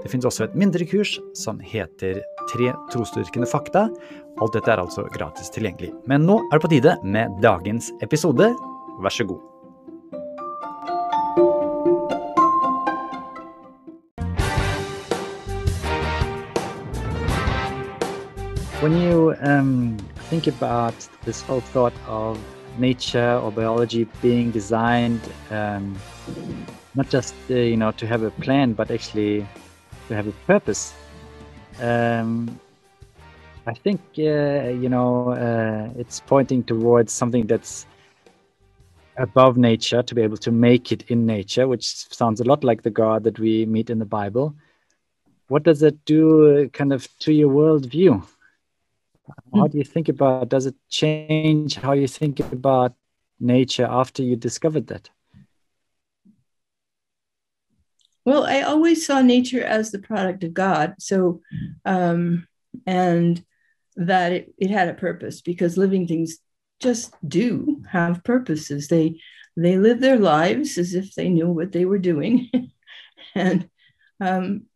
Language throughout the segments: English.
Det finnes også et mindre kurs som heter Tre trosdyrkende fakta. Alt dette er altså gratis tilgjengelig. Men nå er det på tide med dagens episode. Vær så god. When you um, think about this whole thought of nature or biology being designed um, not just uh, you know to have a plan, but actually to have a purpose. Um, I think uh, you know uh, it's pointing towards something that's above nature to be able to make it in nature, which sounds a lot like the God that we meet in the Bible. What does it do, uh, kind of, to your worldview? How do you think about? Does it change how you think about nature after you discovered that? Well, I always saw nature as the product of God. So, um, and that it, it had a purpose because living things just do have purposes. They they live their lives as if they knew what they were doing, and um,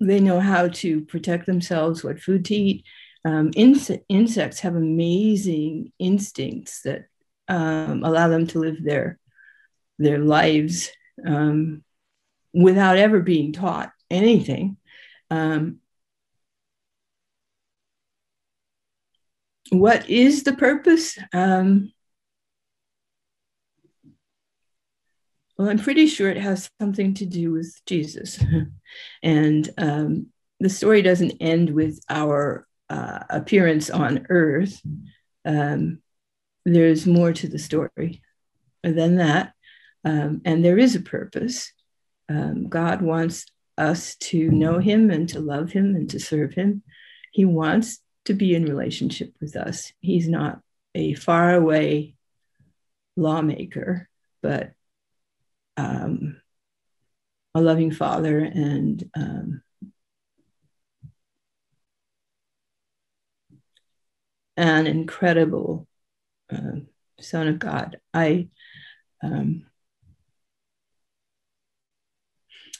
they know how to protect themselves, what food to eat. Um, inse- insects have amazing instincts that um, allow them to live their their lives um, without ever being taught anything. Um, what is the purpose? Um, well, I'm pretty sure it has something to do with Jesus. and um, the story doesn't end with our uh, appearance on earth. Um, there's more to the story than that. Um, and there is a purpose. Um, God wants us to know Him and to love Him and to serve Him. He wants to be in relationship with us. He's not a faraway lawmaker, but um, a loving father and um, an incredible uh, son of God. I um,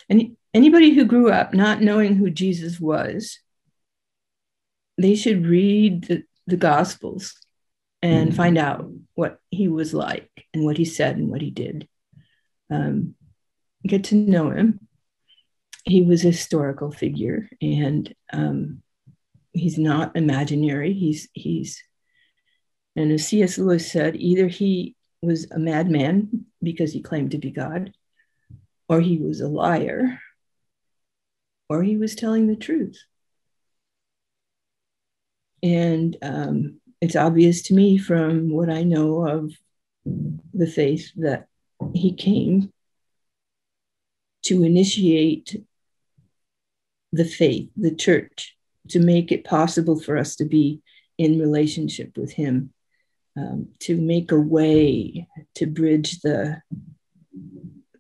and anybody who grew up not knowing who Jesus was, they should read the, the Gospels and mm-hmm. find out what he was like and what he said and what he did. Um, get to know him. He was a historical figure, and um, he's not imaginary. He's he's, and as C.S. Lewis said, either he was a madman because he claimed to be God, or he was a liar, or he was telling the truth. And um, it's obvious to me from what I know of the faith that he came to initiate the faith, the church, to make it possible for us to be in relationship with him, um, to make a way to bridge the,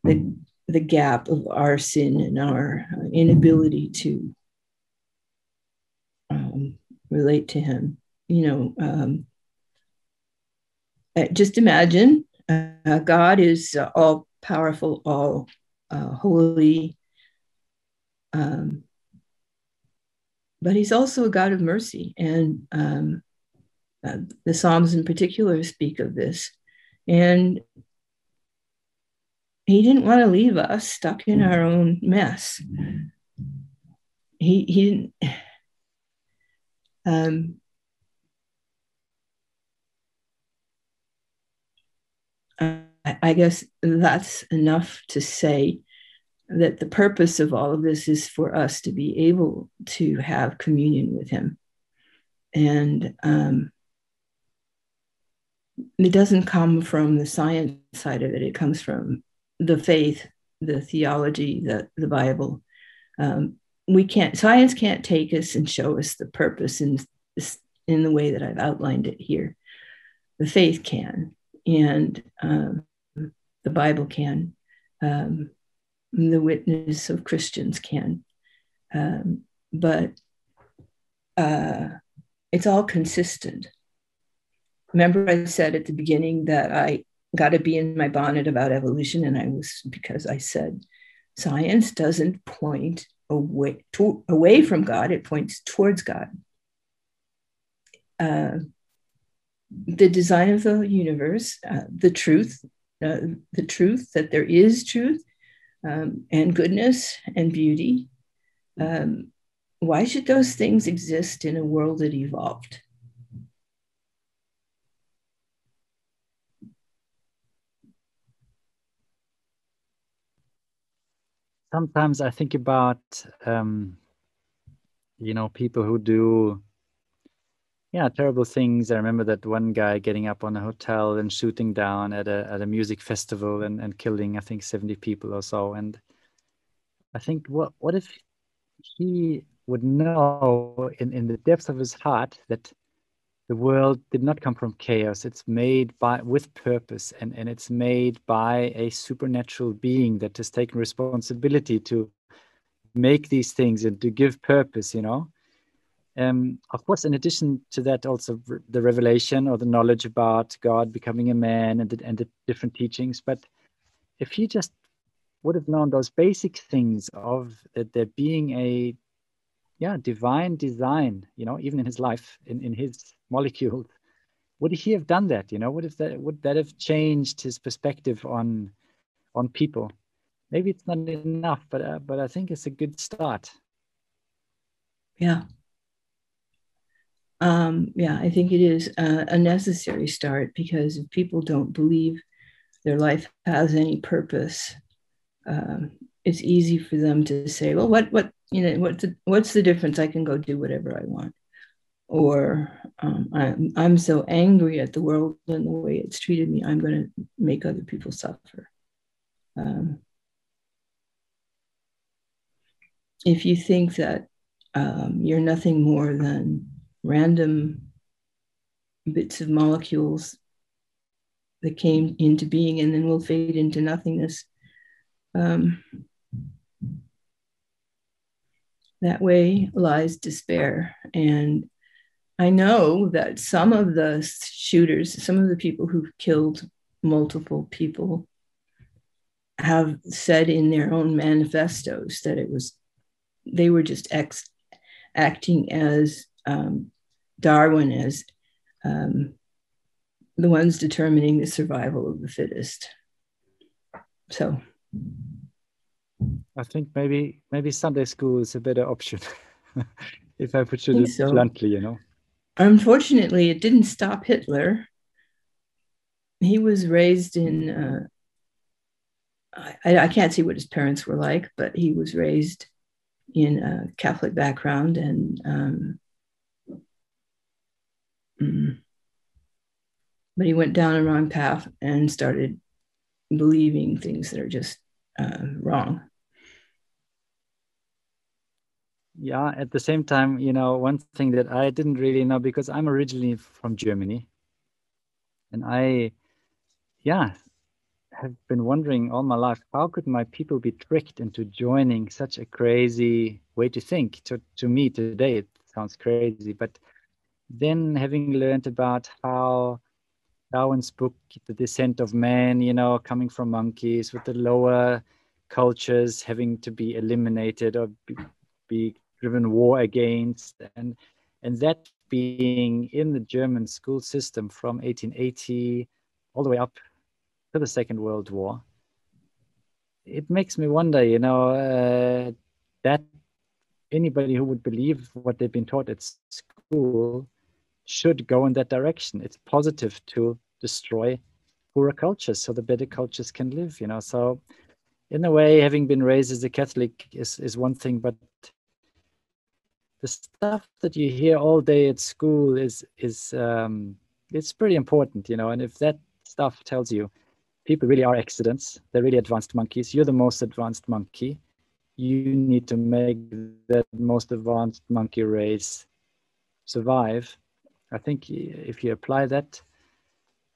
the the gap of our sin and our inability to um, relate to Him. You know, um, uh, just imagine uh, God is uh, all powerful, all uh, holy, um, but He's also a God of mercy. And um, uh, the Psalms in particular speak of this. And he didn't want to leave us stuck in our own mess. He he didn't. Um, I guess that's enough to say that the purpose of all of this is for us to be able to have communion with Him. And um, it doesn't come from the science side of it, it comes from the faith, the theology, the, the Bible. Um, we can't, science can't take us and show us the purpose in, in the way that I've outlined it here. the faith can, and um, the Bible can, um, the witness of Christians can. Um, but uh, it's all consistent. Remember, I said at the beginning that I got to be in my bonnet about evolution, and I was because I said science doesn't point away to, away from God; it points towards God. Uh, the design of the universe, uh, the truth, uh, the truth that there is truth um, and goodness and beauty. Um, why should those things exist in a world that evolved? Sometimes I think about, um, you know, people who do yeah terrible things. I remember that one guy getting up on a hotel and shooting down at a at a music festival and, and killing i think 70 people or so. And i think what what if he would know in in the depths of his heart that the world did not come from chaos it's made by with purpose and and it's made by a supernatural being that has taken responsibility to make these things and to give purpose you know um, of course, in addition to that, also the revelation or the knowledge about God becoming a man and the, and the different teachings. But if he just would have known those basic things of that there being a yeah divine design, you know, even in his life, in, in his molecules, would he have done that? You know, would have that would that have changed his perspective on on people? Maybe it's not enough, but uh, but I think it's a good start. Yeah, um, yeah, I think it is a, a necessary start because if people don't believe their life has any purpose, um, it's easy for them to say, "Well, what, what, you know, what's the, what's the difference? I can go do whatever I want." Or um, I'm, I'm so angry at the world and the way it's treated me, I'm going to make other people suffer. Um, if you think that um, you're nothing more than random bits of molecules that came into being and then will fade into nothingness. Um, that way lies despair. And I know that some of the shooters, some of the people who've killed multiple people, have said in their own manifestos that it was they were just ex- acting as um, Darwin as um, the ones determining the survival of the fittest. So I think maybe maybe Sunday school is a better option, if I put it so. bluntly, you know. Unfortunately, it didn't stop Hitler. He was raised in. Uh, I, I can't see what his parents were like, but he was raised in a Catholic background, and um, Mm. But he went down a wrong path and started believing things that are just uh, wrong. Yeah, at the same time, you know, one thing that I didn't really know because I'm originally from Germany. And I, yeah, have been wondering all my life how could my people be tricked into joining such a crazy way to think? To, to me today, it sounds crazy, but then having learned about how Darwin's book, The Descent of Man, you know, coming from monkeys with the lower cultures having to be eliminated or be, be driven war against, and and that being in the German school system from 1880 all the way up to the Second World War. It makes me wonder, you know, uh, that anybody who would believe what they've been taught at school should go in that direction. It's positive to destroy poorer cultures so the better cultures can live, you know. So in a way, having been raised as a Catholic is, is one thing, but the stuff that you hear all day at school is is um, it's pretty important, you know. And if that stuff tells you people really are accidents, they're really advanced monkeys, you're the most advanced monkey. You need to make that most advanced monkey race survive I think if you apply that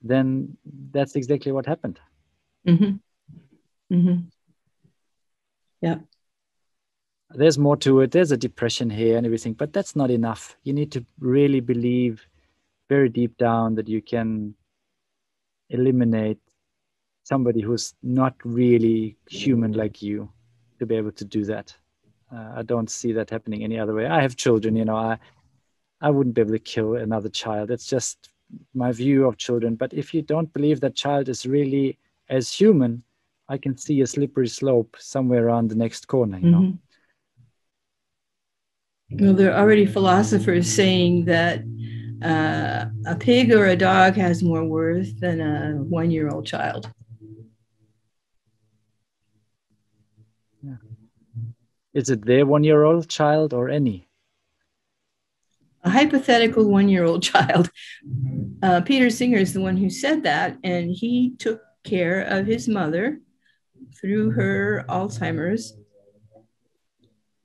then that's exactly what happened. Mm-hmm. Mm-hmm. Yeah. There's more to it. There's a depression here and everything, but that's not enough. You need to really believe very deep down that you can eliminate somebody who's not really human like you to be able to do that. Uh, I don't see that happening any other way. I have children, you know, I I wouldn't be able to kill another child. It's just my view of children. But if you don't believe that child is really as human, I can see a slippery slope somewhere around the next corner, you know. Well, there are already philosophers saying that uh, a pig or a dog has more worth than a one year old child. Yeah. Is it their one year old child or any? A hypothetical one year old child. Uh, Peter Singer is the one who said that, and he took care of his mother through her Alzheimer's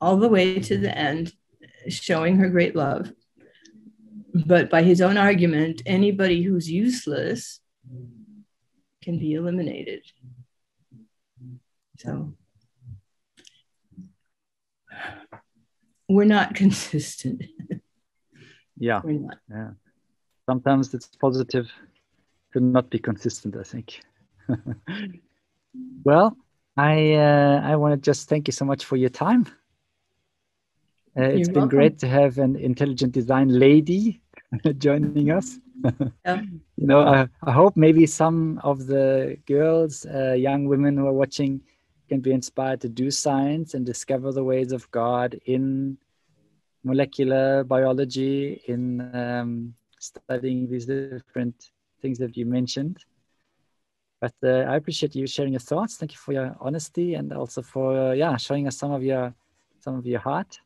all the way to the end, showing her great love but by his own argument, anybody who's useless can be eliminated. So we're not consistent. Yeah. We're not. Yeah. Sometimes it's positive to not be consistent, I think. well, I uh, I want to just thank you so much for your time. Uh, it's been welcome. great to have an intelligent design lady joining us. Yeah. you know, I, I, hope maybe some of the girls, uh, young women who are watching, can be inspired to do science and discover the ways of God in molecular biology, in um, studying these different things that you mentioned. But uh, I appreciate you sharing your thoughts. Thank you for your honesty and also for uh, yeah showing us some of your some of your heart.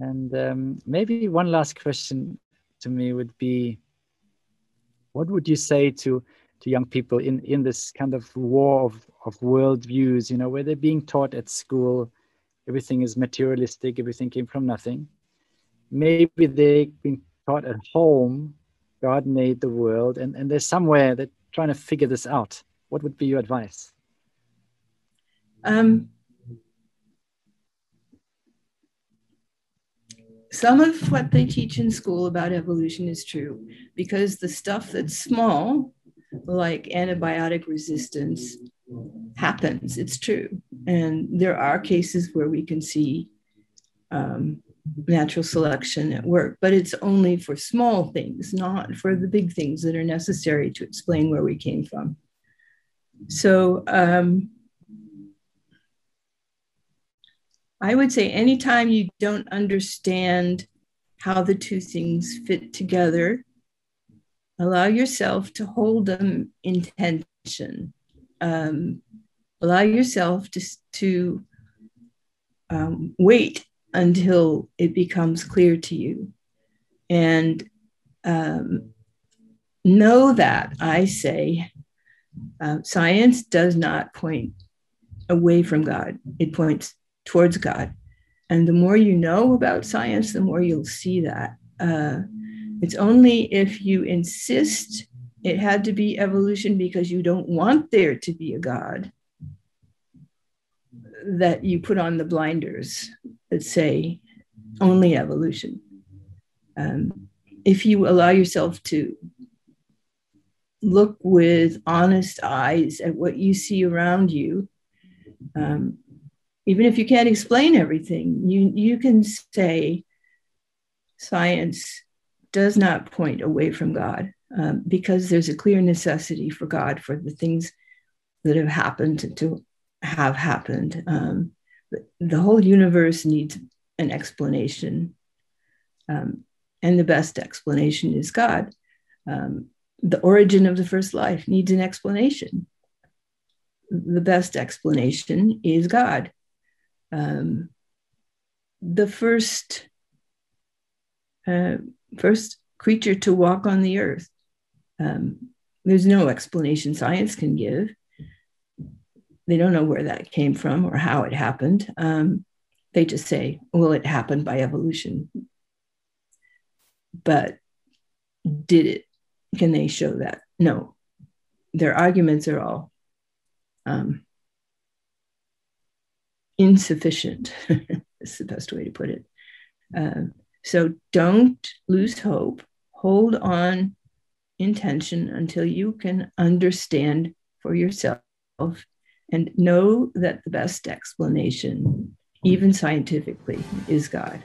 And um, maybe one last question to me would be what would you say to to young people in in this kind of war of of worldviews you know where they're being taught at school everything is materialistic everything came from nothing. Maybe they've been taught at home god made the world and and there's somewhere that trying to figure this out. What would be your advice? Um some of what they teach in school about evolution is true because the stuff that's small, like antibiotic resistance, happens. It's true. And there are cases where we can see um, natural selection at work, but it's only for small things, not for the big things that are necessary to explain where we came from. So, um, I would say anytime you don't understand how the two things fit together, allow yourself to hold them in tension. Um, allow yourself to, to um, wait until it becomes clear to you. And um, know that, I say, uh, science does not point away from God, it points towards God. And the more you know about science, the more you'll see that. Uh, it's only if you insist it had to be evolution because you don't want there to be a God that you put on the blinders that say only evolution. Um, if you allow yourself to look with honest eyes at what you see around you, um, even if you can't explain everything, you, you can say science does not point away from God um, because there's a clear necessity for God for the things that have happened to have happened. Um, the whole universe needs an explanation. Um, and the best explanation is God. Um, the origin of the first life needs an explanation. The best explanation is God um, the first uh, first creature to walk on the earth. Um, there's no explanation science can give. They don't know where that came from or how it happened. Um, they just say, well, it happened by evolution. But did it? can they show that? No. Their arguments are all um, insufficient, is the best way to put it. Uh, so don't lose hope. Hold on intention until you can understand for yourself and know that the best explanation, even scientifically, is God.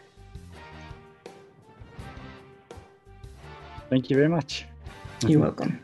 Thank you very much. You're welcome.